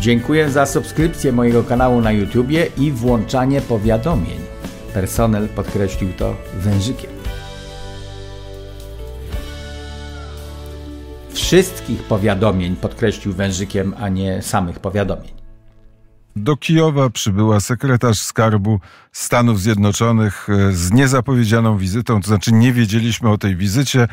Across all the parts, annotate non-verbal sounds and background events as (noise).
Dziękuję za subskrypcję mojego kanału na YouTubie i włączanie powiadomień. Personel podkreślił to wężykiem. Wszystkich powiadomień podkreślił wężykiem, a nie samych powiadomień. Do Kijowa przybyła sekretarz skarbu Stanów Zjednoczonych e, z niezapowiedzianą wizytą, to znaczy nie wiedzieliśmy o tej wizycie.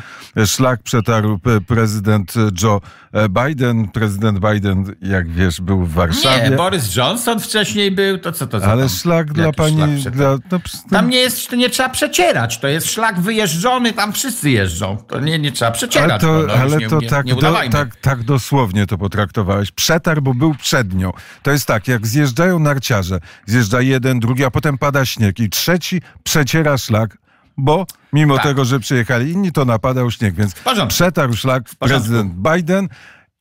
Szlak przetarł prezydent Joe Biden. Prezydent Biden, jak wiesz, był w Warszawie. Nie, Boris Johnson wcześniej był, to co to za Ale szlak dla pani... szlak dla, no, Tam nie jest, to nie trzeba przecierać, to jest szlak wyjeżdżony, tam wszyscy jeżdżą. To nie, nie trzeba przecierać. ale to, no, no, ale nie, to nie, tak, nie do, tak, tak dosłownie to potraktowałeś. Przetarł, bo był przed nią. To jest tak, jak zjeżdżają narciarze. Zjeżdża jeden, drugi, a potem pada śnieg i trzeci przeciera szlak, bo mimo Tak. tego, że przyjechali inni, to napadał śnieg, więc przetarł szlak prezydent Biden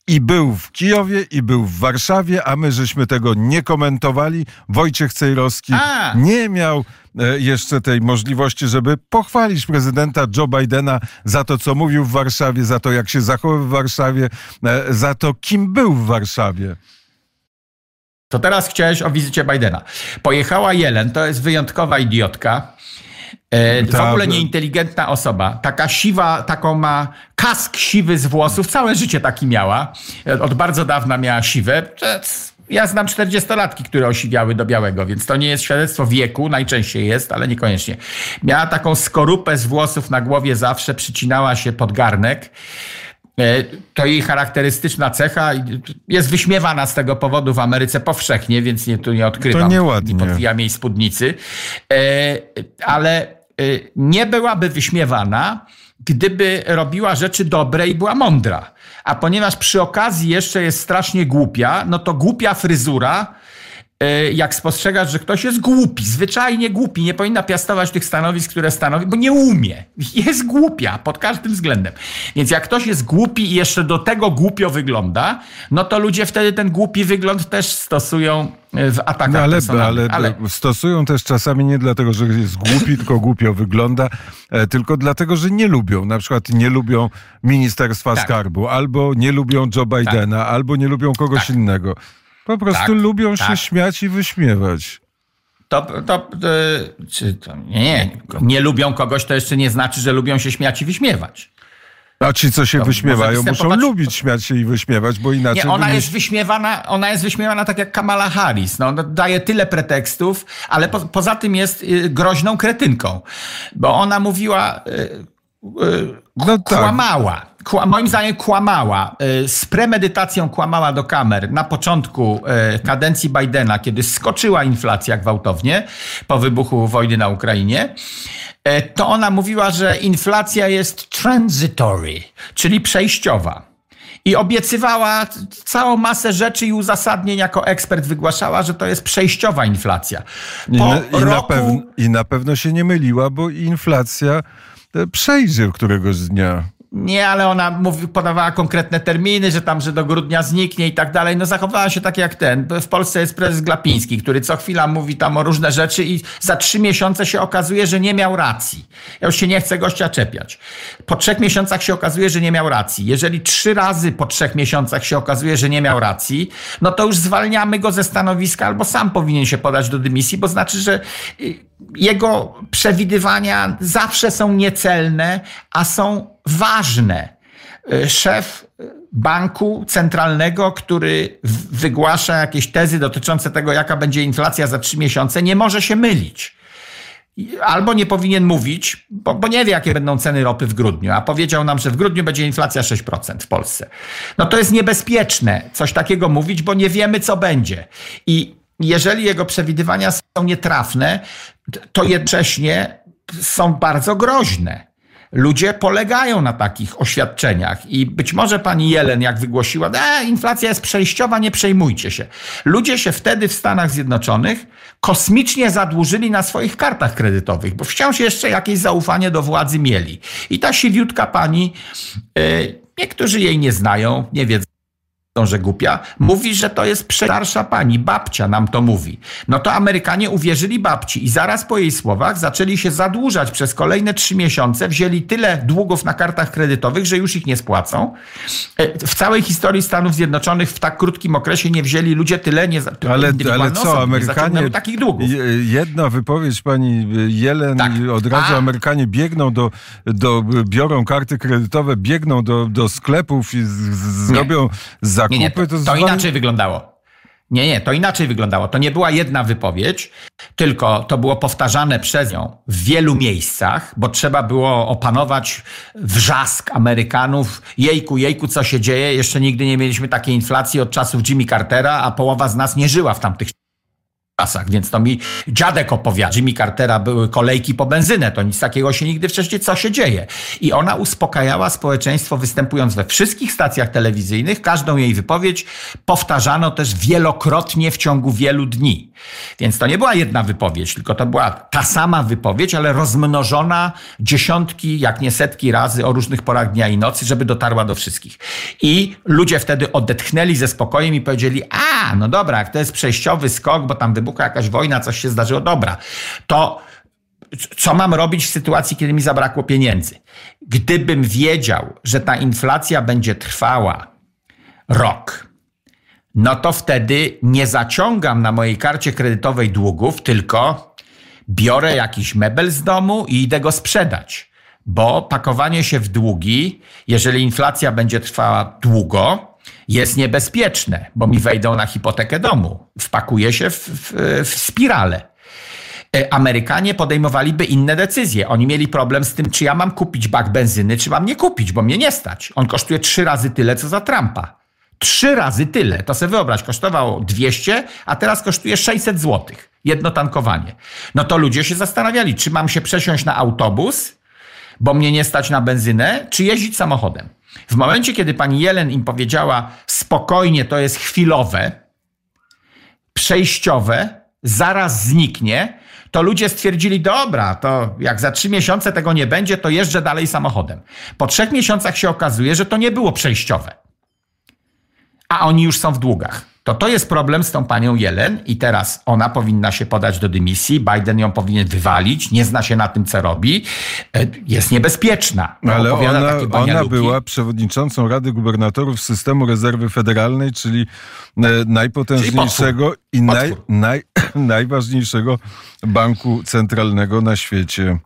i był w Kijowie, i był w Warszawie, a my żeśmy tego nie komentowali. Wojciech Cejrowski A. nie miał e, jeszcze tej możliwości, żeby pochwalić prezydenta Joe Bidena za to, co mówił w Warszawie, za to, jak się zachował w Warszawie, e, za to, kim był w Warszawie. To teraz chciałeś o wizycie Bidena. Pojechała Jelen, to jest wyjątkowa idiotka. E, w Ta- ogóle nieinteligentna osoba. Taka siwa, taką ma kask siwy z włosów. Całe życie taki miała. Od bardzo dawna miała siwe. Ja znam 40-latki, które osiwiały do białego, więc to nie jest świadectwo wieku, najczęściej jest, ale niekoniecznie. Miała taką skorupę z włosów na głowie zawsze, przycinała się pod garnek. E, To jej charakterystyczna cecha. Jest wyśmiewana z tego powodu w Ameryce powszechnie, więc nie, tu nie odkrywam. To nieładnie. Nie podwijam jej spódnicy. E, Ale e, nie byłaby wyśmiewana, gdyby robiła rzeczy dobre i była mądra. A ponieważ przy okazji jeszcze jest strasznie głupia, no to głupia fryzura jak spostrzegasz, że ktoś jest głupi, zwyczajnie głupi, nie powinna piastować tych stanowisk, które stanowi, bo nie umie. (laughs) Jest głupia pod każdym względem. Więc jak ktoś jest głupi i jeszcze do tego głupio wygląda, no to ludzie wtedy ten głupi wygląd też stosują e, w atakach No ale, personalnych. ale, stosują też czasami nie dlatego, że jest głupi, (laughs) tylko głupio wygląda, e, tylko dlatego, że nie lubią. Na przykład nie lubią Ministerstwa Tak. Skarbu, albo nie lubią Joe Bidena, albo nie lubią kogoś Tak. innego. Po prostu Tak, lubią się tak. śmiać i wyśmiewać. To, to, e, czy to nie, nie, nie lubią kogoś, to jeszcze nie znaczy, że lubią się śmiać i wyśmiewać. A ci, co się To wyśmiewają, muszą lubić śmiać się i wyśmiewać, bo inaczej... Nie, ona jest wyśmiewana, ona jest wyśmiewana tak jak Kamala Harris. No, no, daje tyle pretekstów, ale po, poza tym jest y, groźną kretynką, bo ona mówiła, y, y, No tak. kłamała. Kła, moim zdaniem kłamała. Y, z premedytacją kłamała do kamer na początku y, kadencji Bidena, kiedy skoczyła inflacja gwałtownie po wybuchu wojny na Ukrainie. y, To ona mówiła, że inflacja jest transitory, czyli przejściowa. I obiecywała całą masę rzeczy i uzasadnień jako ekspert wygłaszała, że to jest przejściowa inflacja. I Po na, i, na roku, pewno, I na pewno się nie myliła, bo inflacja e, przejdzie któregoś dnia. Nie, ale ona mówi, podawała konkretne terminy, że tam, że do grudnia zniknie i tak dalej. No zachowała się tak jak ten. W Polsce jest prezes Glapiński, który co chwila mówi tam o różne rzeczy i za trzy miesiące się okazuje, że nie miał racji. Ja już się nie chcę gościa czepiać. Po trzech miesiącach się okazuje, że nie miał racji. Jeżeli trzy razy po trzech miesiącach się okazuje, że nie miał racji, no to już zwalniamy go ze stanowiska albo sam powinien się podać do dymisji, bo znaczy, że y, jego przewidywania zawsze są niecelne, a są ważne. Y, Szef banku centralnego, który wygłasza jakieś tezy dotyczące tego, jaka będzie inflacja za trzy miesiące, nie może się mylić. Albo nie powinien mówić, bo, bo nie wie, jakie będą ceny ropy w grudniu, a powiedział nam, że w grudniu będzie inflacja 6% w Polsce. No to jest niebezpieczne coś takiego mówić, bo nie wiemy, co będzie. I jeżeli jego przewidywania są nietrafne, to jednocześnie są bardzo groźne. Ludzie polegają na takich oświadczeniach i być może pani Jelen, jak wygłosiła, e, inflacja jest przejściowa, nie przejmujcie się. Ludzie się wtedy w Stanach Zjednoczonych kosmicznie zadłużyli na swoich kartach kredytowych, bo wciąż jeszcze jakieś zaufanie do władzy mieli. I ta siwiutka pani, y, niektórzy jej nie znają, nie wiedzą, że głupia, mówi, że to jest starsza pani, babcia nam to mówi. No to Amerykanie uwierzyli babci i zaraz po jej słowach zaczęli się zadłużać przez kolejne trzy miesiące, wzięli tyle długów na kartach kredytowych, że już ich nie spłacą. E, w całej historii Stanów Zjednoczonych w tak krótkim okresie nie wzięli ludzie tyle nie Ale, ale co, Amerykanie takich długów. Jedna wypowiedź pani Jelen tak. od razu A. Amerykanie biegną do, do, biorą karty kredytowe, biegną do, do sklepów i z, z, zrobią za zakupy. Nie, nie, to, to inaczej wyglądało. Nie, nie, to inaczej wyglądało. To nie była jedna wypowiedź, tylko to było powtarzane przez nią w wielu miejscach, bo trzeba było opanować wrzask Amerykanów. Jejku, jejku, co się dzieje? Jeszcze nigdy nie mieliśmy takiej inflacji od czasów Jimmy Cartera, a połowa z nas nie żyła w tamtych czasach, więc to mi dziadek opowiada. Jimmy Cartera były kolejki po benzynę, to nic takiego się nigdy wcześniej, co się dzieje. I ona uspokajała społeczeństwo występując we wszystkich stacjach telewizyjnych, każdą jej wypowiedź powtarzano też wielokrotnie w ciągu wielu dni. Więc to nie była jedna wypowiedź, tylko to była ta sama wypowiedź, ale rozmnożona dziesiątki, jak nie setki razy o różnych porach dnia i nocy, żeby dotarła do wszystkich. I ludzie wtedy odetchnęli ze spokojem i powiedzieli, a, no dobra, jak to jest przejściowy skok, bo tam wybuchła jakaś wojna, coś się zdarzyło, dobra, to co mam robić w sytuacji, kiedy mi zabrakło pieniędzy? Gdybym wiedział, że ta inflacja będzie trwała rok, no to wtedy nie zaciągam na mojej karcie kredytowej długów, tylko biorę jakiś mebel z domu i idę go sprzedać. Bo pakowanie się w długi, jeżeli inflacja będzie trwała długo, jest niebezpieczne, bo mi wejdą na hipotekę domu. Wpakuje się w, w, w spiralę. E, Amerykanie podejmowaliby inne decyzje. Oni mieli problem z tym, czy ja mam kupić bak benzyny, czy mam nie kupić, bo mnie nie stać. On kosztuje trzy razy tyle, co za Trumpa. Trzy razy tyle. To sobie wyobraź, kosztowało 200, a teraz kosztuje 600 zł. Jedno tankowanie. No to ludzie się zastanawiali, czy mam się przesiąść na autobus, bo mnie nie stać na benzynę, czy jeździć samochodem. W momencie, kiedy pani Jelen im powiedziała spokojnie, to jest chwilowe, przejściowe, zaraz zniknie, to ludzie stwierdzili, dobra, to jak za trzy miesiące tego nie będzie, to jeżdżę dalej samochodem. Po trzech miesiącach się okazuje, że to nie było przejściowe. A oni już są w długach to to jest problem z tą panią Jelen i teraz ona powinna się podać do dymisji, Biden ją powinien wywalić, nie zna się na tym, co robi, e, jest niebezpieczna. Ale ona, ona była przewodniczącą Rady Gubernatorów Systemu Rezerwy Federalnej, czyli e, najpotężniejszego czyli i naj, naj, (clears throat) najważniejszego banku centralnego na świecie.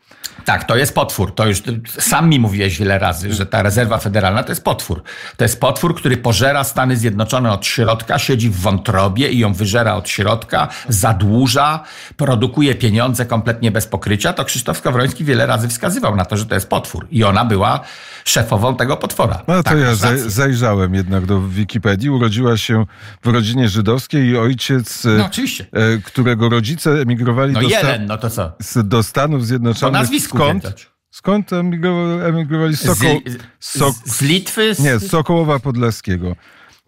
Tak, to jest potwór. To już sam mi mówiłeś wiele razy, że ta rezerwa federalna to jest potwór. To jest potwór, który pożera Stany Zjednoczone od środka, siedzi w wątrobie i ją wyżera od środka, zadłuża, produkuje pieniądze kompletnie bez pokrycia. To Krzysztof Skowroński wiele razy wskazywał na to, że to jest potwór. I ona była szefową tego potwora. No to tak, ja zajrzałem jednak do Wikipedii. Urodziła się w rodzinie żydowskiej i ojciec, no, oczywiście. E, którego rodzice emigrowali no do, jeden, no to co? do Stanów Zjednoczonych. Po nazwisku Skąd? Skąd emigrowali z, Soko... z, z Litwy? Z... Nie, z Sokołowa Podlaskiego.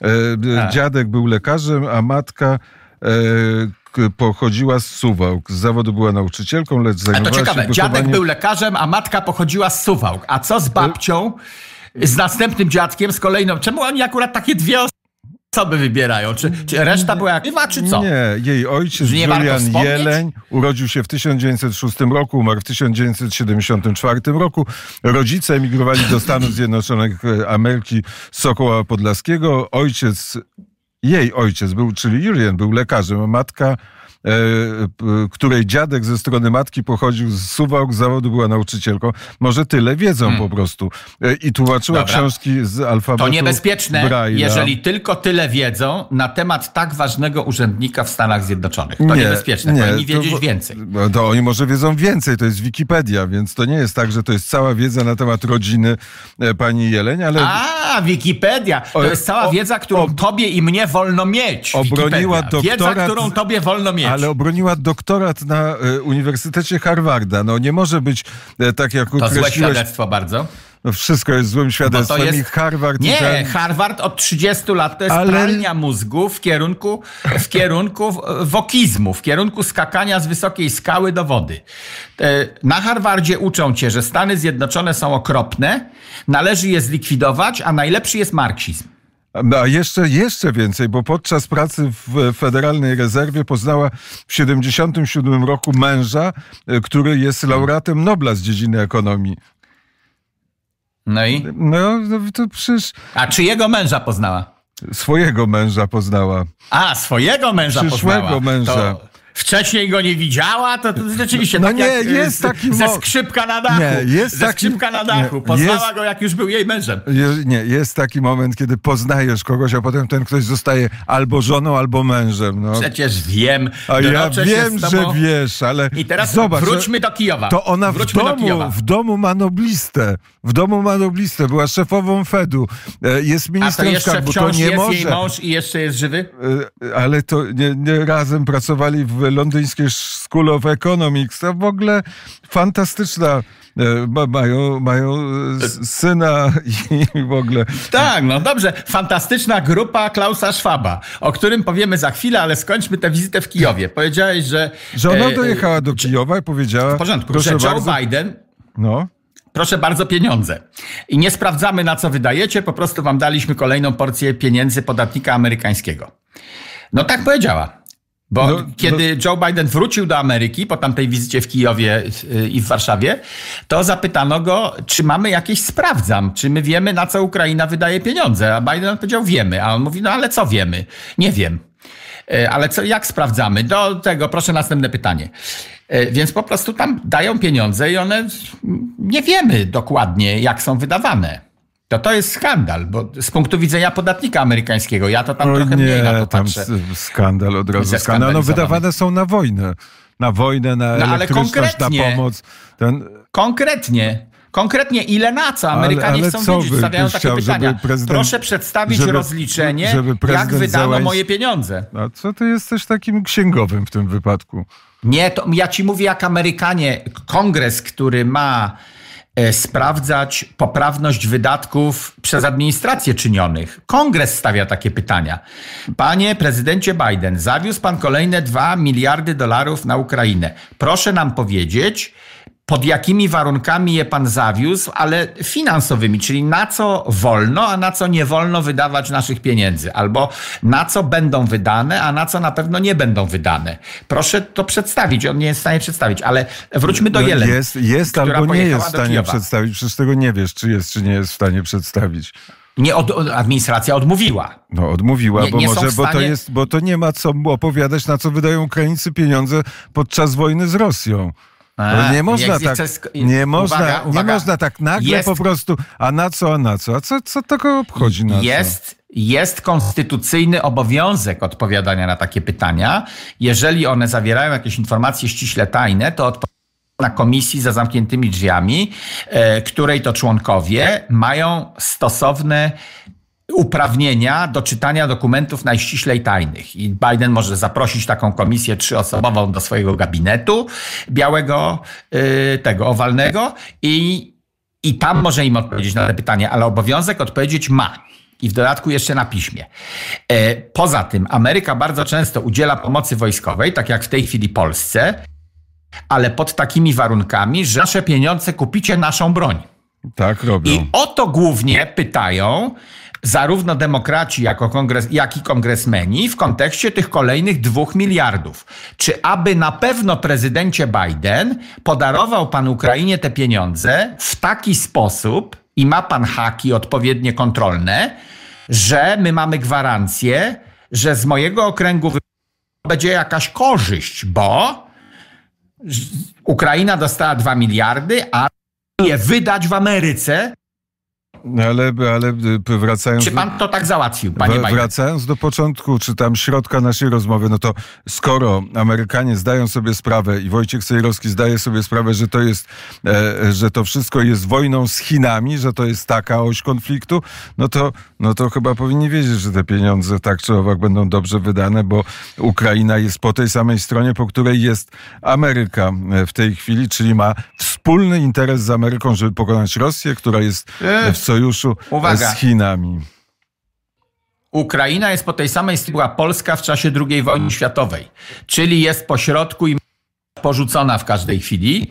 E, dziadek był lekarzem, a matka e, pochodziła z Suwałk. Z zawodu była nauczycielką, lecz zajmowała to ciekawe. się Dziadek był lekarzem, a matka pochodziła z Suwałk. A co z babcią? Z następnym dziadkiem, z kolejną. Czemu oni akurat takie dwie osoby osoby wybierają? Czy, czy reszta była aktywa, czy co? Nie, jej ojciec nie Julian Jeleń urodził się w 1906 roku, umarł w 1974 roku. Rodzice emigrowali do Stanów Zjednoczonych e, Ameryki z Sokoła Podlaskiego. Ojciec, jej ojciec był, czyli Julian, był lekarzem, matka której dziadek ze strony matki pochodził z Suwałk, z zawodu była nauczycielką. Może tyle wiedzą hmm. po prostu. E, I tłumaczyła Dobra. książki z alfabetu To niebezpieczne, Braille'a. jeżeli tylko tyle wiedzą na temat tak ważnego urzędnika w Stanach Zjednoczonych. To nie, niebezpieczne, nie, powinni wiedzieć to, więcej. No to oni może wiedzą więcej, to jest Wikipedia, więc to nie jest tak, że to jest cała wiedza na temat rodziny e, pani Jeleń, ale... A, Wikipedia! To jest cała wiedza, którą tobie i mnie wolno mieć. Obroniła doktorat... Wiedza, którą tobie wolno mieć ale obroniła doktorat na e, Uniwersytecie Harvarda. No nie może być e, tak jak ukreśliłeś... To złe świadectwo bardzo. No wszystko jest złym świadectwem jest... i Harvard... Nie, ten... Harvard od 30 lat to jest Ale... pralnia mózgu w kierunku, w kierunku wokizmu, w kierunku skakania z wysokiej skały do wody. E, na Harvardzie uczą cię, że Stany Zjednoczone są okropne, należy je zlikwidować, a najlepszy jest marksizm. No, a jeszcze, jeszcze więcej, bo podczas pracy w Federalnej Rezerwie poznała w 77 roku męża, e, który jest laureatem Nobla z dziedziny ekonomii. No i? No, no to przecież... A czyjego męża poznała? Swojego męża poznała. A, swojego męża Przyszłego poznała. męża. To wcześniej go nie widziała, to, to rzeczywiście No tak nie, jak, jest z, taki ze skrzypka na dachu. Nie, jest ze taki- skrzypka na dachu. nie, Poznała jest- go, jak już był jej mężem. Je- Nie, jest taki moment, kiedy poznajesz kogoś, a potem ten ktoś zostaje albo żoną, albo mężem. No. Przecież wiem. A ja wiem, że wiesz, ale I teraz zobacz, wróćmy do Kijowa. to ona w wróćmy domu, w domu ma noblistę. W domu ma noblistę, była szefową Fedu, e, jest A to ministrem jeszcze skarbu, to nie jest może. jej mąż i jeszcze jest żywy? E, Ale to nie, nie razem pracowali w londyńskiej School of Economics. To w ogóle fantastyczna. e, ma- Mają, mają e, syna i (laughs) w ogóle. Tak, no dobrze. Fantastyczna grupa Klausa Schwaba, o którym powiemy za chwilę, ale skończmy tę wizytę w Kijowie. Powiedziałeś, że... Że ona e, dojechała do Kijowa i powiedziała. W porządku, że Joe bardzo, Biden No. Proszę bardzo, pieniądze. I nie sprawdzamy, na co wydajecie, po prostu wam daliśmy kolejną porcję pieniędzy podatnika amerykańskiego. No tak powiedziała. Bo No, kiedy Joe Biden wrócił do Ameryki po tamtej wizycie w Kijowie y, i w Warszawie, to zapytano go, czy mamy jakieś sprawdzam, czy my wiemy, na co Ukraina wydaje pieniądze. A Biden odpowiedział, wiemy. A on mówi, no ale co wiemy? Nie wiem. E, Ale co, jak sprawdzamy? Do tego proszę następne pytanie. E, Więc po prostu tam dają pieniądze i one nie wiemy dokładnie, jak są wydawane. To to jest skandal, bo z punktu widzenia podatnika amerykańskiego, ja to tam O trochę mniej na nie, to patrzę. skandal od razu. Skandal. No Zeskandalizowany. wydawane są na wojnę. Na wojnę, na No, ale elektryczność, na pomoc. Ten, Konkretnie. Konkretnie ile na co? Ale- Amerykanie ale chcą co wiedzieć, stawiają takie chciał, pytania. Proszę przedstawić żeby- rozliczenie, żeby jak wydano Załęs- moje pieniądze. a co ty jesteś takim księgowym w tym wypadku? Nie, to ja ci mówię jak Amerykanie, kongres, który ma sprawdzać poprawność wydatków przez administrację czynionych. Kongres stawia takie pytania. Panie prezydencie Biden, zawiózł pan kolejne 2 miliardy dolarów na Ukrainę. Proszę nam powiedzieć, pod jakimi warunkami je pan zawiózł, ale finansowymi, czyli na co wolno, a na co nie wolno wydawać naszych pieniędzy, albo na co będą wydane, a na co na pewno nie będą wydane. Proszę to przedstawić. On nie jest w stanie przedstawić, ale wróćmy do No Jelen. jest albo nie jest w stanie przedstawić. Przecież tego nie wiesz, czy jest, czy nie jest w stanie przedstawić. Nie, od, administracja odmówiła. No, odmówiła, Nie- bo nie może, w bo to stanie- jest, bo to nie ma co opowiadać, na co wydają Ukraińcy pieniądze podczas wojny z Rosją. A, nie można tak, sk- nie można, uwaga, nie można tak nagle Jest- po prostu, a na co, a na co? A co, co tego obchodzi na co? Jest, jest konstytucyjny obowiązek odpowiadania na takie pytania. Jeżeli one zawierają jakieś informacje ściśle tajne, to odpowiada na komisji za zamkniętymi drzwiami, e, której to członkowie mają stosowne uprawnienia do czytania dokumentów najściślej tajnych. I Biden może zaprosić taką komisję trzyosobową do swojego gabinetu białego, y, tego owalnego i, i tam może im odpowiedzieć na te pytania, ale obowiązek odpowiedzieć ma. I w dodatku jeszcze na piśmie. E, Poza tym Ameryka bardzo często udziela pomocy wojskowej, tak jak w tej chwili Polsce, ale pod takimi warunkami, że nasze pieniądze kupicie naszą broń. Tak robią. I o to głównie pytają zarówno demokraci, jako kongres, jak i kongresmeni w kontekście tych kolejnych dwóch miliardów. Czy aby na pewno prezydencie Biden podarował pan Ukrainie te pieniądze w taki sposób i ma pan haki odpowiednie kontrolne, że my mamy gwarancję, że z mojego okręgu będzie jakaś korzyść, bo Ukraina dostała 2 miliardy, a je wydać w Ameryce. No ale, ale y, wracając... Czy pan to tak załatwił, panie Biden? Wracając do początku, czy tam środka naszej rozmowy, no to skoro Amerykanie zdają sobie sprawę i Wojciech Sejrowski zdaje sobie sprawę, że to jest, e, że to wszystko jest wojną z Chinami, że to jest taka oś konfliktu, no to, no to chyba powinni wiedzieć, że te pieniądze tak czy owak będą dobrze wydane, bo Ukraina jest po tej samej stronie, po której jest Ameryka e, w tej chwili, czyli ma wspólny interes z Ameryką, żeby pokonać Rosję, która jest Ech, w sojuszu uwaga. z Chinami. Ukraina jest po tej samej sytuacji była Polska w czasie II wojny światowej, czyli jest pośrodku i porzucona w każdej chwili.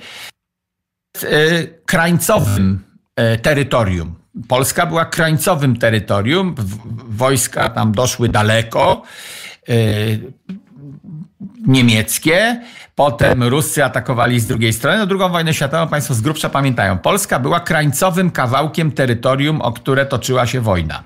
E, krańcowym e, terytorium. Polska była krańcowym terytorium, wojska tam doszły daleko. Y, niemieckie, potem Ruscy atakowali z drugiej strony. No, drugą wojnę światową Państwo z grubsza pamiętają. Polska była krańcowym kawałkiem terytorium, o które toczyła się wojna.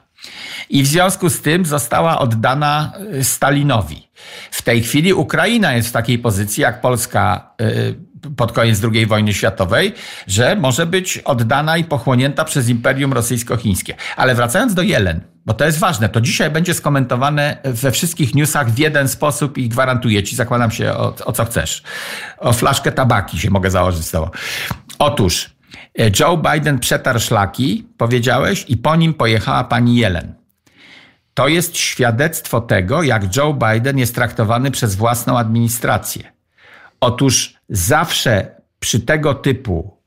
I w związku z tym została oddana y, Stalinowi. W tej chwili Ukraina jest w takiej pozycji, jak Polska y, pod koniec II wojny światowej, że może być oddana i pochłonięta przez Imperium Rosyjsko-Chińskie. Ale wracając do Jelen, bo to jest ważne, to dzisiaj będzie skomentowane we wszystkich newsach w jeden sposób i gwarantuję ci, zakładam się o, o co chcesz. O flaszkę tabaki się mogę założyć z tobą. Otóż e, Joe Biden przetarł szlaki, powiedziałeś, i po nim pojechała pani Jelen. To jest świadectwo tego, jak Joe Biden jest traktowany przez własną administrację. Otóż zawsze przy tego typu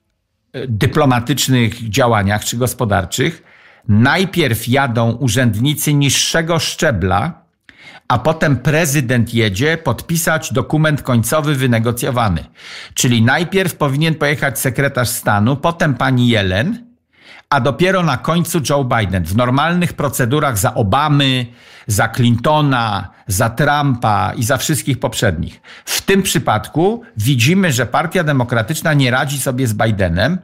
e, dyplomatycznych działaniach czy gospodarczych najpierw jadą urzędnicy niższego szczebla, a potem prezydent jedzie podpisać dokument końcowy wynegocjowany. Czyli najpierw powinien pojechać sekretarz stanu, potem pani Jelen, a dopiero na końcu Joe Biden. W normalnych procedurach za Obamy, za Clintona, za Trumpa i za wszystkich poprzednich. W tym przypadku widzimy, że Partia Demokratyczna nie radzi sobie z Bidenem,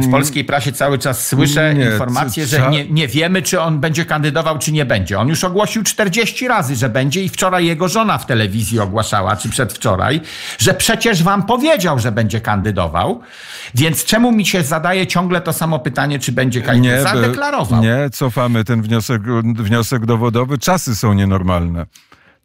w polskiej prasie cały czas słyszę nie, informacje, że nie, nie wiemy, czy on będzie kandydował, czy nie będzie. On już ogłosił 40 razy, że będzie i wczoraj jego żona w telewizji ogłaszała, czy przedwczoraj, że przecież wam powiedział, że będzie kandydował. Więc czemu mi się zadaje ciągle to samo pytanie, czy będzie kandydował? Zadeklarował. Nie, cofamy ten wniosek, wniosek dowodowy. Czasy są nienormalne.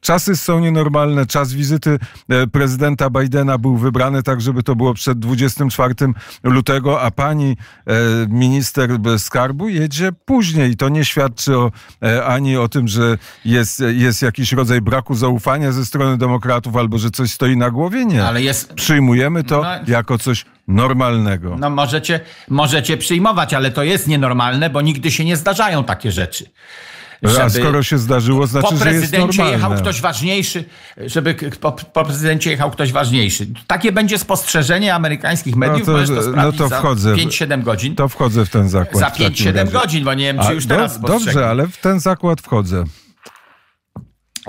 Czasy są nienormalne. Czas wizyty e, prezydenta Bidena był wybrany tak, żeby to było przed 24 lutego, a pani e, minister skarbu jedzie później. To nie świadczy o, e, ani o tym, że jest, jest jakiś rodzaj braku zaufania ze strony demokratów albo że coś stoi na głowie. Nie. Ale jest... Przyjmujemy to no... jako coś normalnego. No możecie, możecie przyjmować, ale to jest nienormalne, bo nigdy się nie zdarzają takie rzeczy. A skoro się zdarzyło, znaczy, po prezydencie jechał ktoś ważniejszy, żeby po, po, prezydencie jechał ktoś ważniejszy. Takie będzie spostrzeżenie amerykańskich no mediów, no to, to no to wchodzę, 5-7 godzin. To wchodzę w ten zakład. Za 5-7 godzin, bo nie wiem, czy A, już teraz do, Dobrze, ale w ten zakład wchodzę.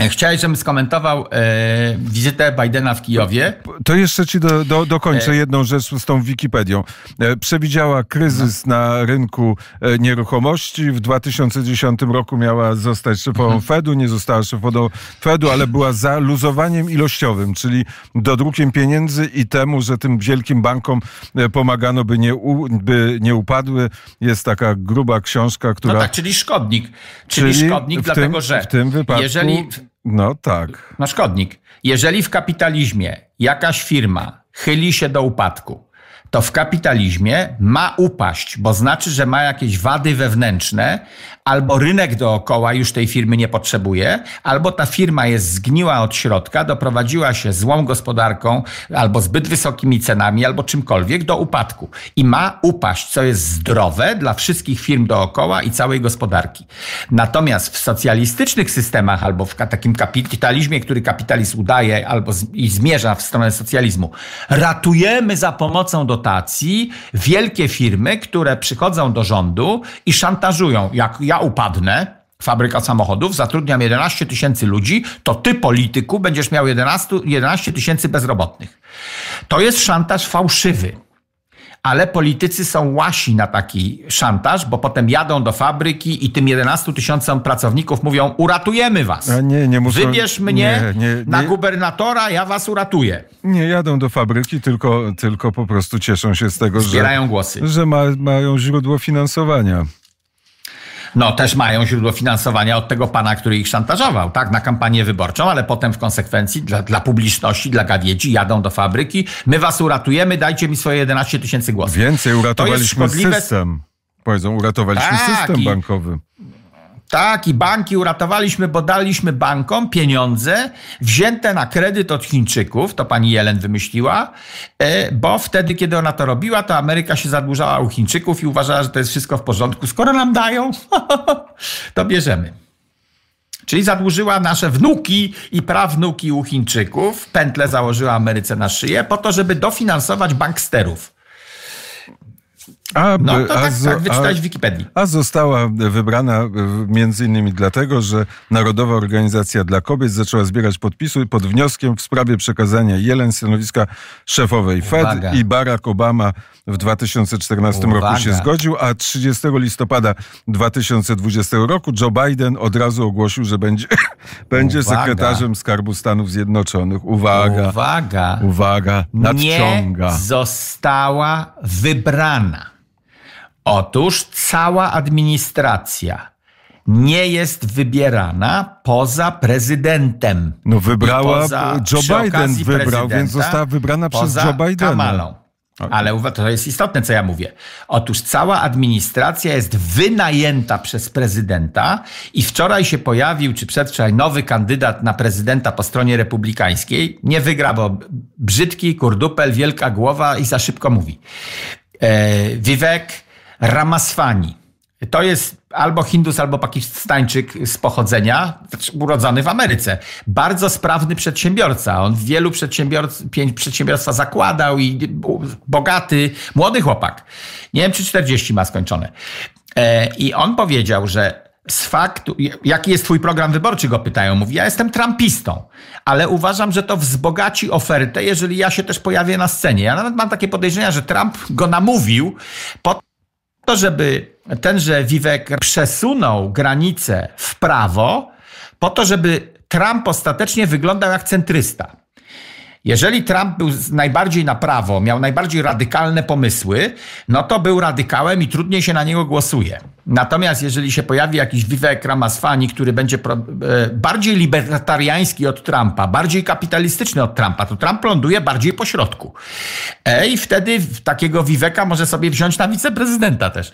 Chciałeś, żebym skomentował e, wizytę Bidena w Kijowie. To jeszcze ci do, do, dokończę e... jedną rzecz z tą Wikipedią. E, przewidziała kryzys no. na rynku e, nieruchomości. W 2010 roku miała zostać szefową mhm. Fedu, nie została szefową Fedu, ale była za luzowaniem ilościowym, czyli dodrukiem pieniędzy i temu, że tym wielkim bankom e, pomagano, by nie, u, by nie upadły. Jest taka gruba książka, która... No tak, czyli szkodnik. Czyli, czyli szkodnik, dlatego tym, że w tym wypadku... jeżeli no tak. Na szkodnik. Jeżeli w kapitalizmie jakaś firma chyli się do upadku, to w kapitalizmie ma upaść, bo znaczy, że ma jakieś wady wewnętrzne, albo rynek dookoła już tej firmy nie potrzebuje, albo ta firma jest zgniła od środka, doprowadziła się złą gospodarką, albo zbyt wysokimi cenami, albo czymkolwiek do upadku. I ma upaść, co jest zdrowe dla wszystkich firm dookoła i całej gospodarki. Natomiast w socjalistycznych systemach, albo w takim kapitalizmie, który kapitalizm udaje, albo i zmierza w stronę socjalizmu, ratujemy za pomocą dotacji wielkie firmy, które przychodzą do rządu i szantażują, jak ja upadnę, fabryka samochodów, zatrudniam 11 tysięcy ludzi, to ty, polityku, będziesz miał 11, 11 tysięcy bezrobotnych. To jest szantaż fałszywy. Ale politycy są łasi na taki szantaż, bo potem jadą do fabryki i tym 11 tysiącom pracowników mówią: Uratujemy was. A nie, nie muszą, Wybierz mnie nie, nie, na gubernatora, ja was uratuję. Nie jadą do fabryki, tylko, tylko po prostu cieszą się z tego, Zbierają że, głosy. że ma, mają źródło finansowania no też mają źródło finansowania od tego pana, który ich szantażował, tak, na kampanię wyborczą, ale potem w konsekwencji dla, dla publiczności, dla gawiedzi jadą do fabryki, my was uratujemy, dajcie mi swoje 11 tysięcy głosów. Więcej uratowaliśmy system. Powiedzą, uratowaliśmy tak, system bankowy. Tak, i banki uratowaliśmy, bo daliśmy bankom pieniądze wzięte na kredyt od Chińczyków, to pani Jelen wymyśliła, e, bo wtedy, kiedy ona to robiła, to Ameryka się zadłużała u Chińczyków i uważała, że to jest wszystko w porządku. Skoro nam dają, (laughs) to bierzemy. Czyli zadłużyła nasze wnuki i prawnuki u Chińczyków, pętle założyła Ameryce na szyję, po to, żeby dofinansować banksterów. A, no to a, tak, tak wyczytać w Wikipedii. A została wybrana między innymi dlatego, że Narodowa Organizacja dla Kobiet zaczęła zbierać podpisy pod wnioskiem w sprawie przekazania Jelen stanowiska szefowej Fed i Barack Obama w 2014 Uwaga. roku się zgodził, a 30 listopada 2020 roku Joe Biden od razu ogłosił, że będzie, (coughs) będzie sekretarzem Skarbu Stanów Zjednoczonych. Uwaga. Uwaga. Uwaga. Nadciąga. Nie została wybrana. Otóż cała administracja nie jest wybierana poza prezydentem. No wybrała, poza, Joe Biden wybrał, więc została wybrana przez Joe Bidena. Kamalą. Ale to jest istotne, co ja mówię. Otóż cała administracja jest wynajęta przez prezydenta i wczoraj się pojawił, czy przedwczoraj, nowy kandydat na prezydenta po stronie republikańskiej. Nie wygra, bo brzydki, kurdupel, wielka głowa i za szybko mówi. E, Vivek Ramaswani. To jest albo Hindus, albo Pakistańczyk z pochodzenia, znaczy urodzony w Ameryce. Bardzo sprawny przedsiębiorca. On wielu przedsiębiorstwa zakładał i bogaty, młody chłopak. Nie wiem, czy 40 ma skończone. E, I on powiedział, że z faktu, jaki jest twój program wyborczy, go pytają. Mówi, ja jestem trumpistą, ale uważam, że to wzbogaci ofertę, jeżeli ja się też pojawię na scenie. Ja nawet mam takie podejrzenia, że Trump go namówił po to, żeby tenże Vivek przesunął granicę w prawo, po to, żeby Trump ostatecznie wyglądał jak centrysta. Jeżeli Trump był najbardziej na prawo, miał najbardziej radykalne pomysły, no to był radykałem i trudniej się na niego głosuje. Natomiast jeżeli się pojawi jakiś Vivek Ramaswani, który będzie e, bardziej libertariański od Trumpa, bardziej kapitalistyczny od Trumpa, to Trump ląduje bardziej po środku. E, I wtedy takiego Viveka może sobie wziąć na wiceprezydenta też.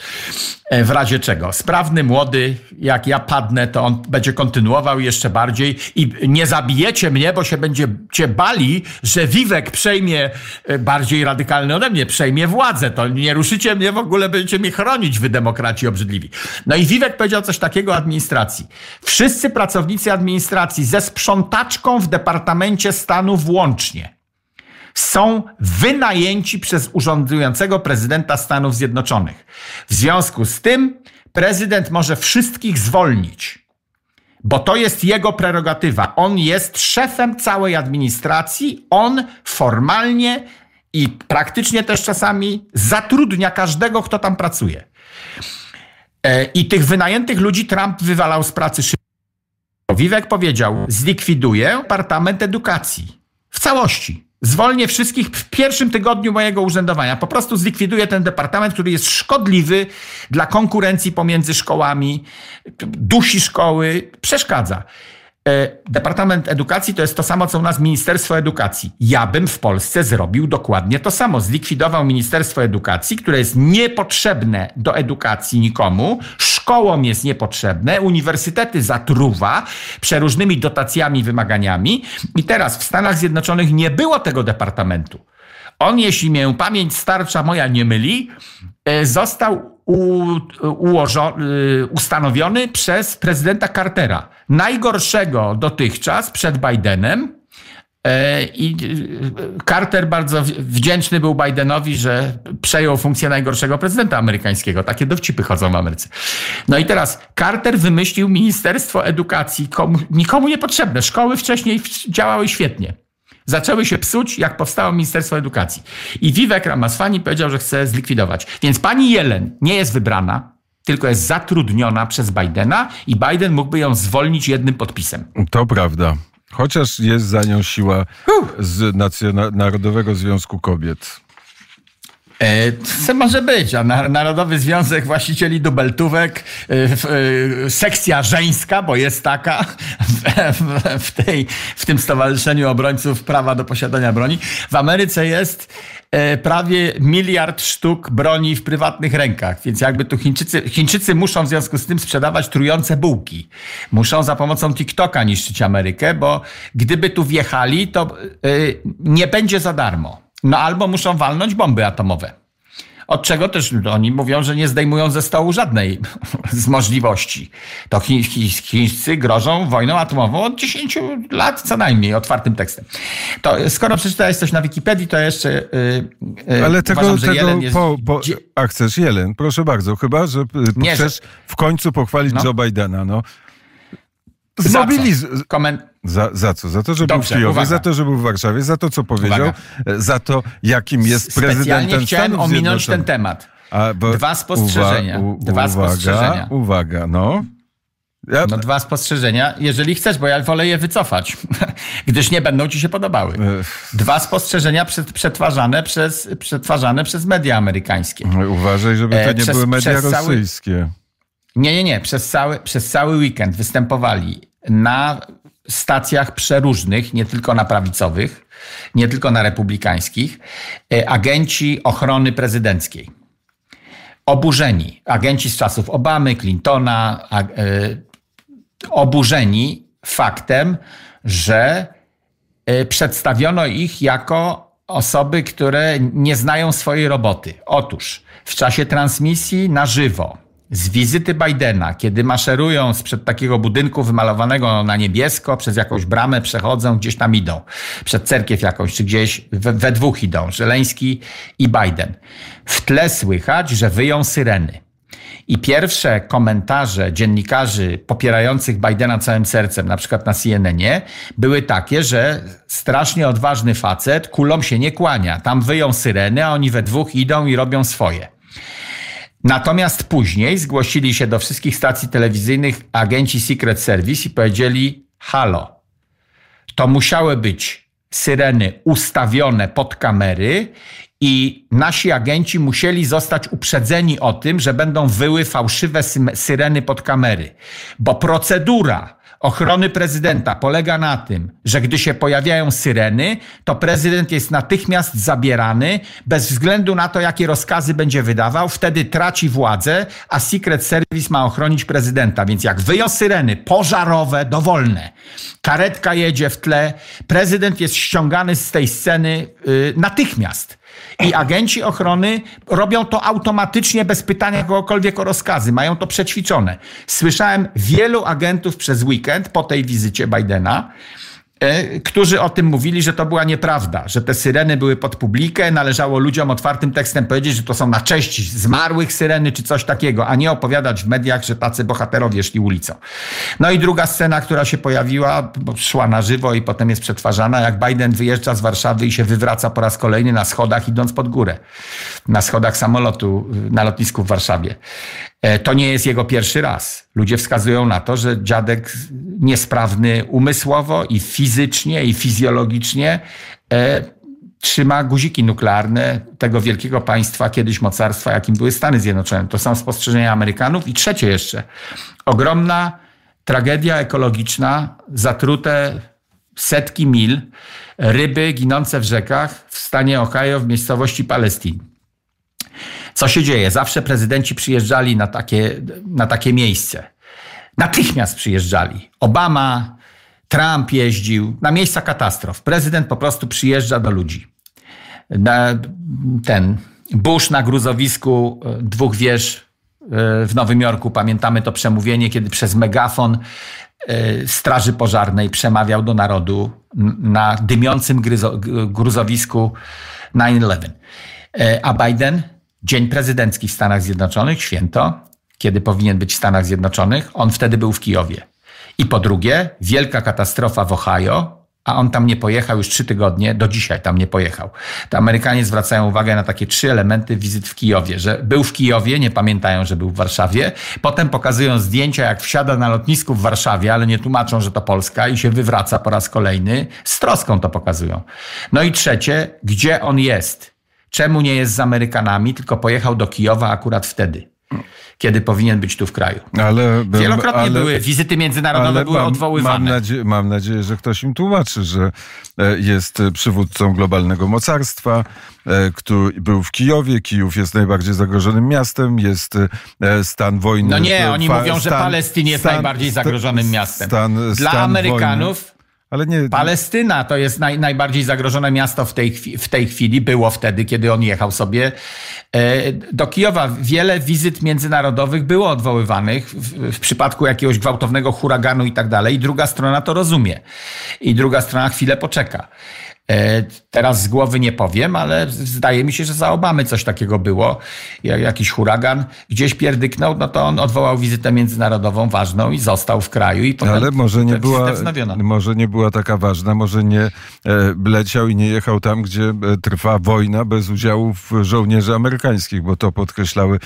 E, w razie czego. Sprawny, młody, jak ja padnę, to on będzie kontynuował jeszcze bardziej i nie zabijecie mnie, bo się będziecie bali, że Vivek przejmie bardziej radykalny ode mnie, przejmie władzę. To nie ruszycie mnie w ogóle, będziecie mnie chronić, wy demokraci obrzydliwi. No i Vivek powiedział coś takiego administracji. Wszyscy pracownicy administracji ze sprzątaczką w Departamencie Stanu włącznie są wynajęci przez urządzającego prezydenta Stanów Zjednoczonych. W związku z tym prezydent może wszystkich zwolnić, bo to jest jego prerogatywa. On jest szefem całej administracji, on formalnie i praktycznie też czasami zatrudnia każdego, kto tam pracuje. E, I tych wynajętych ludzi Trump wywalał z pracy szybko. Wiwek powiedział, zlikwiduję Departament Edukacji w całości. Zwolnię wszystkich w pierwszym tygodniu mojego urzędowania. Po prostu zlikwiduję ten departament, który jest szkodliwy dla konkurencji pomiędzy szkołami, dusi szkoły, przeszkadza. E, Departament Edukacji to jest to samo, co u nas Ministerstwo Edukacji. Ja bym w Polsce zrobił dokładnie to samo. Zlikwidował Ministerstwo Edukacji, które jest niepotrzebne do edukacji nikomu, szkołom jest niepotrzebne, uniwersytety zatruwa przeróżnymi dotacjami, wymaganiami. I teraz w Stanach Zjednoczonych nie było tego departamentu. On, jeśli mię pamięć starcza moja nie myli, e, został ustanowiony przez prezydenta Cartera. Najgorszego dotychczas przed Bidenem. E, I y, Carter bardzo wdzięczny był Bidenowi, że przejął funkcję najgorszego prezydenta amerykańskiego. Takie dowcipy chodzą w Ameryce. No i teraz Carter wymyślił Ministerstwo Edukacji, komu, nikomu niepotrzebne. Szkoły wcześniej działały świetnie zaczęły się psuć, jak powstało Ministerstwo Edukacji. I Vivek Ramaswani powiedział, że chce zlikwidować. Więc pani Jelen nie jest wybrana, tylko jest zatrudniona przez Bidena i Biden mógłby ją zwolnić jednym podpisem. To prawda. Chociaż jest za nią siła z Narodowego Związku Kobiet. E, co może być? A Narodowy Związek Właścicieli Dubeltówek, e, e, sekcja żeńska, bo jest taka (laughs) w, tej, w tym Stowarzyszeniu Obrońców Prawa do Posiadania Broni. W Ameryce jest prawie miliard sztuk broni w prywatnych rękach, więc jakby tu Chińczycy, Chińczycy muszą w związku z tym sprzedawać trujące bułki. Muszą za pomocą TikToka niszczyć Amerykę, bo gdyby tu wjechali, to nie będzie za darmo. No albo muszą walnąć bomby atomowe. od czego też oni mówią, że nie zdejmują ze stołu żadnej (laughs) z możliwości. To chi, chi, chińscy grożą wojną atomową od 10 lat co najmniej, otwartym tekstem. To skoro przeczytałeś coś na Wikipedii, to jeszcze yy, Ale tego, uważam, tego jest... po, po, a chcesz Jelen, proszę bardzo, chyba, że nie, chcesz że... w końcu pochwalić no. Joe Bidena. No. Zmobiliz... Koment... Za, za co? Za to, że Dobrze, był w Kijowie, uwaga. za to, że był w Warszawie, za to, co powiedział, uwaga. za to, jakim jest prezydentem Specjalnie chciałem Stanów ominąć ten temat. A, dwa spostrzeżenia. Uwa, u, dwa uwaga, spostrzeżenia. Uwaga, no. Ja... No dwa spostrzeżenia, jeżeli chcesz, bo ja wolę je wycofać, (laughs) gdyż nie będą ci się podobały. Dwa spostrzeżenia przetwarzane, przez, przetwarzane przez media amerykańskie. Uważaj, żeby to e, nie przez, były media rosyjskie. Cały... Nie, nie, nie. Przez cały, przez cały weekend występowali na stacjach przeróżnych, nie tylko na prawicowych, nie tylko na republikańskich, e, agenci ochrony prezydenckiej. Oburzeni. Agenci z czasów Obamy, Clintona, e, oburzeni faktem, że e, przedstawiono ich jako osoby, które nie znają swojej roboty. Otóż w czasie transmisji na żywo z wizyty Bidena, kiedy maszerują sprzed takiego budynku wymalowanego na niebiesko, przez jakąś bramę przechodzą, gdzieś tam idą, przed cerkiew jakąś, czy gdzieś we, we dwóch idą, Żeleński i Biden. W tle słychać, że wyją syreny. I pierwsze komentarze dziennikarzy popierających Bidena całym sercem, na przykład na CNN-ie, były takie, że strasznie odważny facet kulom się nie kłania. Tam wyją syreny, a oni we dwóch idą i robią swoje. Natomiast później zgłosili się do wszystkich stacji telewizyjnych agenci Secret Service i powiedzieli: Halo, to musiały być syreny ustawione pod kamery i nasi agenci musieli zostać uprzedzeni o tym, że będą wyły fałszywe syreny pod kamery, bo procedura ochrony prezydenta polega na tym, że gdy się pojawiają syreny, to prezydent jest natychmiast zabierany, bez względu na to, jakie rozkazy będzie wydawał, wtedy traci władzę, a Secret Service ma ochronić prezydenta. Więc jak wyją syreny pożarowe, dowolne, karetka jedzie w tle, prezydent jest ściągany z tej sceny yy, natychmiast. I agenci ochrony robią to automatycznie, bez pytania kogokolwiek o rozkazy. Mają to przećwiczone. Słyszałem wielu agentów przez weekend po tej wizycie Bidena, którzy o tym mówili, że to była nieprawda, że te syreny były pod publikę, należało ludziom otwartym tekstem powiedzieć, że to są na cześć zmarłych syreny czy coś takiego, a nie opowiadać w mediach, że tacy bohaterowie szli ulicą. No i druga scena, która się pojawiła, szła na żywo i potem jest przetwarzana, jak Biden wyjeżdża z Warszawy i się wywraca po raz kolejny na schodach, idąc pod górę. Na schodach samolotu na lotnisku w Warszawie. E, to nie jest jego pierwszy raz. Ludzie wskazują na to, że dziadek niesprawny umysłowo i fizycznie i fizjologicznie e, trzyma guziki nuklearne tego wielkiego państwa, kiedyś mocarstwa, jakim były Stany Zjednoczone. To są spostrzeżenia Amerykanów. I trzecie jeszcze, ogromna tragedia ekologiczna, zatrute setki mil, ryby ginące w rzekach w stanie Ohio w miejscowości Palestyn. Co się dzieje? Zawsze prezydenci przyjeżdżali na takie, na takie miejsce. Natychmiast przyjeżdżali. Obama, Trump jeździł na miejsca katastrof. Prezydent po prostu przyjeżdża do ludzi. Na, ten Bush na gruzowisku e, dwóch wież e, w Nowym Jorku, pamiętamy to przemówienie, kiedy przez megafon e, Straży Pożarnej przemawiał do narodu na dymiącym gruzowisku 9-11. A Biden Dzień prezydencki w Stanach Zjednoczonych, święto, kiedy powinien być w Stanach Zjednoczonych, on wtedy był w Kijowie. I po drugie, wielka katastrofa w Ohio, a on tam nie pojechał już trzy tygodnie, do dzisiaj tam nie pojechał. To Amerykanie zwracają uwagę na takie trzy elementy wizyt w Kijowie, że był w Kijowie, nie pamiętają, że był w Warszawie, potem pokazują zdjęcia, jak wsiada na lotnisku w Warszawie, ale nie tłumaczą, że to Polska i się wywraca po raz kolejny, z troską to pokazują. No i trzecie, gdzie on jest? Czemu nie jest z Amerykanami, tylko pojechał do Kijowa akurat wtedy? kiedy powinien być tu w kraju. Ale, Wielokrotnie ale, były wizyty międzynarodowe były odwoływane. Mam, nadzie mam nadzieję, że ktoś im tłumaczy, że e, jest przywódcą globalnego mocarstwa, e, który był w Kijowie. Kijów jest najbardziej zagrożonym miastem, jest e, stan wojny. No nie, oni mówią, że Palestyn jest stan, najbardziej zagrożonym miastem. Stan, Dla Amerykanów... Ale nie... Palestyna to jest naj, najbardziej zagrożone miasto w tej, w tej chwili. Było wtedy, kiedy on jechał sobie e, do Kijowa. Wiele wizyt międzynarodowych było odwoływanych w, w przypadku jakiegoś gwałtownego huraganu i tak dalej. I druga strona to rozumie. I druga strona chwilę poczeka. E, teraz z głowy nie powiem, ale zdaje mi się, że za Obamy coś takiego było. Jakiś huragan gdzieś pierdyknął, no to on odwołał wizytę międzynarodową ważną i został w kraju. I ale może nie, była, może nie była taka ważna, może nie e, leciał i nie jechał tam, gdzie e, trwa wojna bez udziału żołnierzy amerykańskich, bo to podkreślały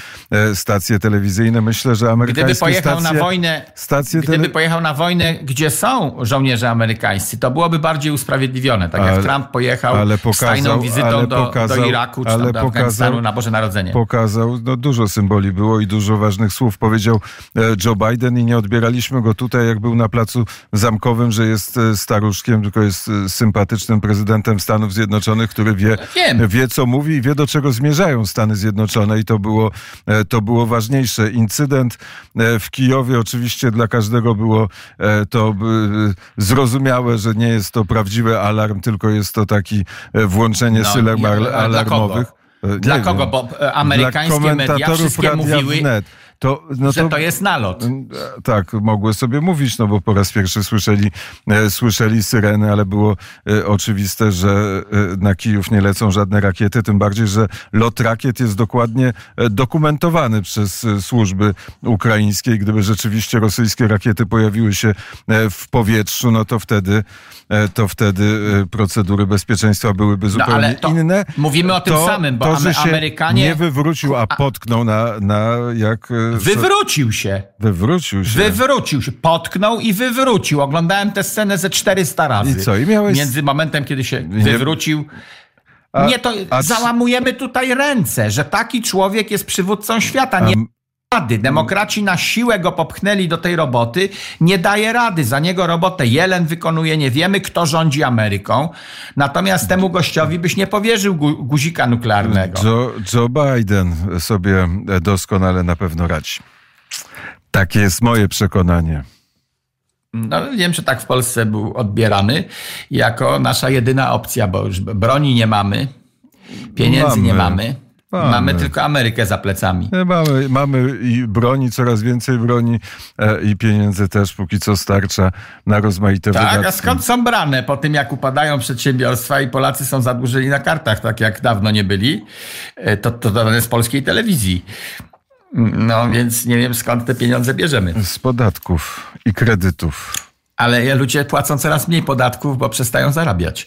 stacje telewizyjne. Myślę, że amerykańskie gdyby pojechał stacje, na wojnę, stacje Gdyby tele... pojechał na wojnę, gdzie są żołnierze amerykańscy, to byłoby bardziej usprawiedliwione. Tak jak Trump pojechał ale pokazał, z tajną wizytą do, pokazał, do, Iraku czy ale do pokazał, na Boże Narodzenie. Pokazał, no dużo symboli było i dużo ważnych słów powiedział e, Joe Biden i nie odbieraliśmy go tutaj, jak był na placu zamkowym, że jest e, staruszkiem, tylko jest e, sympatycznym prezydentem Stanów Zjednoczonych, który wie, wie co mówi i wie do czego zmierzają Stany Zjednoczone i to było, to było ważniejsze. Incydent w Kijowie oczywiście dla każdego było to zrozumiałe, że nie jest to prawdziwy alarm, tylko jest to taki e, włączenie no, syllab alarmowych. Dla, dla kogo? Bo e, amerykańskie media wszystkie mówiły... Wnet to, no że to, to jest nalot. Tak, mogły sobie mówić, no bo po raz pierwszy słyszeli, e, słyszeli syreny, ale było e, oczywiste, że e, na Kijów nie lecą żadne rakiety, tym bardziej, że lot rakiet jest dokładnie e, dokumentowany przez e, służby ukraińskie. Gdyby rzeczywiście rosyjskie rakiety pojawiły się e, w powietrzu, no to wtedy, to wtedy procedury bezpieczeństwa byłyby no, zupełnie no, inne. Mówimy o tym to, samym, bo to, że Amerykanie... nie wywrócił, a potknął na, na jak Wywrócił się. Wywrócił się. Wywrócił się. Potknął i wywrócił. Oglądałem tę scenę ze 400 razy. I co? I miałeś... Między momentem, kiedy się wywrócił. A, nie, to a... załamujemy tutaj ręce, że taki człowiek jest przywódcą świata. Nie rady. Demokraci na siłę go popchnęli do tej roboty. Nie daje rady. Za niego robotę Jelen wykonuje. Nie wiemy, kto rządzi Ameryką. Natomiast temu gościowi byś nie powierzył gu guzika nuklearnego. Joe, Joe Biden sobie doskonale na pewno radzi. Takie jest moje przekonanie. No, wiem, że tak w Polsce był odbierany jako nasza jedyna opcja, bo już broni nie mamy, pieniędzy mamy. nie mamy. Mamy. mamy. tylko Amerykę za plecami. Mamy, mamy i broni, coraz więcej broni e, i pieniędzy też póki co starcza na rozmaite tak, wydatki. a skąd są brane po tym, jak upadają przedsiębiorstwa i Polacy są zadłużeni na kartach, tak jak dawno nie byli? E, to, to dane z polskiej telewizji. No więc nie wiem skąd te pieniądze bierzemy. Z podatków i kredytów. Ale ludzie płacą coraz mniej podatków, bo przestają zarabiać.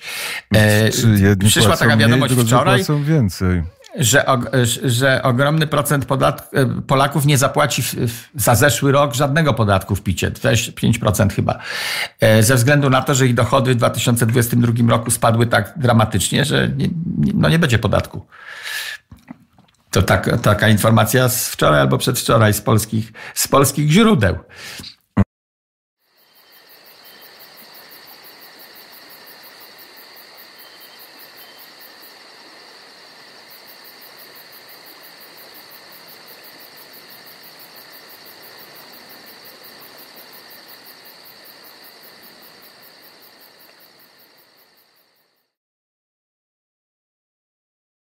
E, Czy jedni przyszła taka wiadomość mniej, wczoraj. Płacą więcej że, że ogromny procent e, Polaków nie zapłaci za zeszły rok żadnego podatku w picie, 5% chyba, e, ze względu na to, że ich dochody w 2022 roku spadły tak dramatycznie, że nie, no nie będzie podatku. To tak, taka informacja z wczoraj albo przedwczoraj z polskich, z polskich źródeł.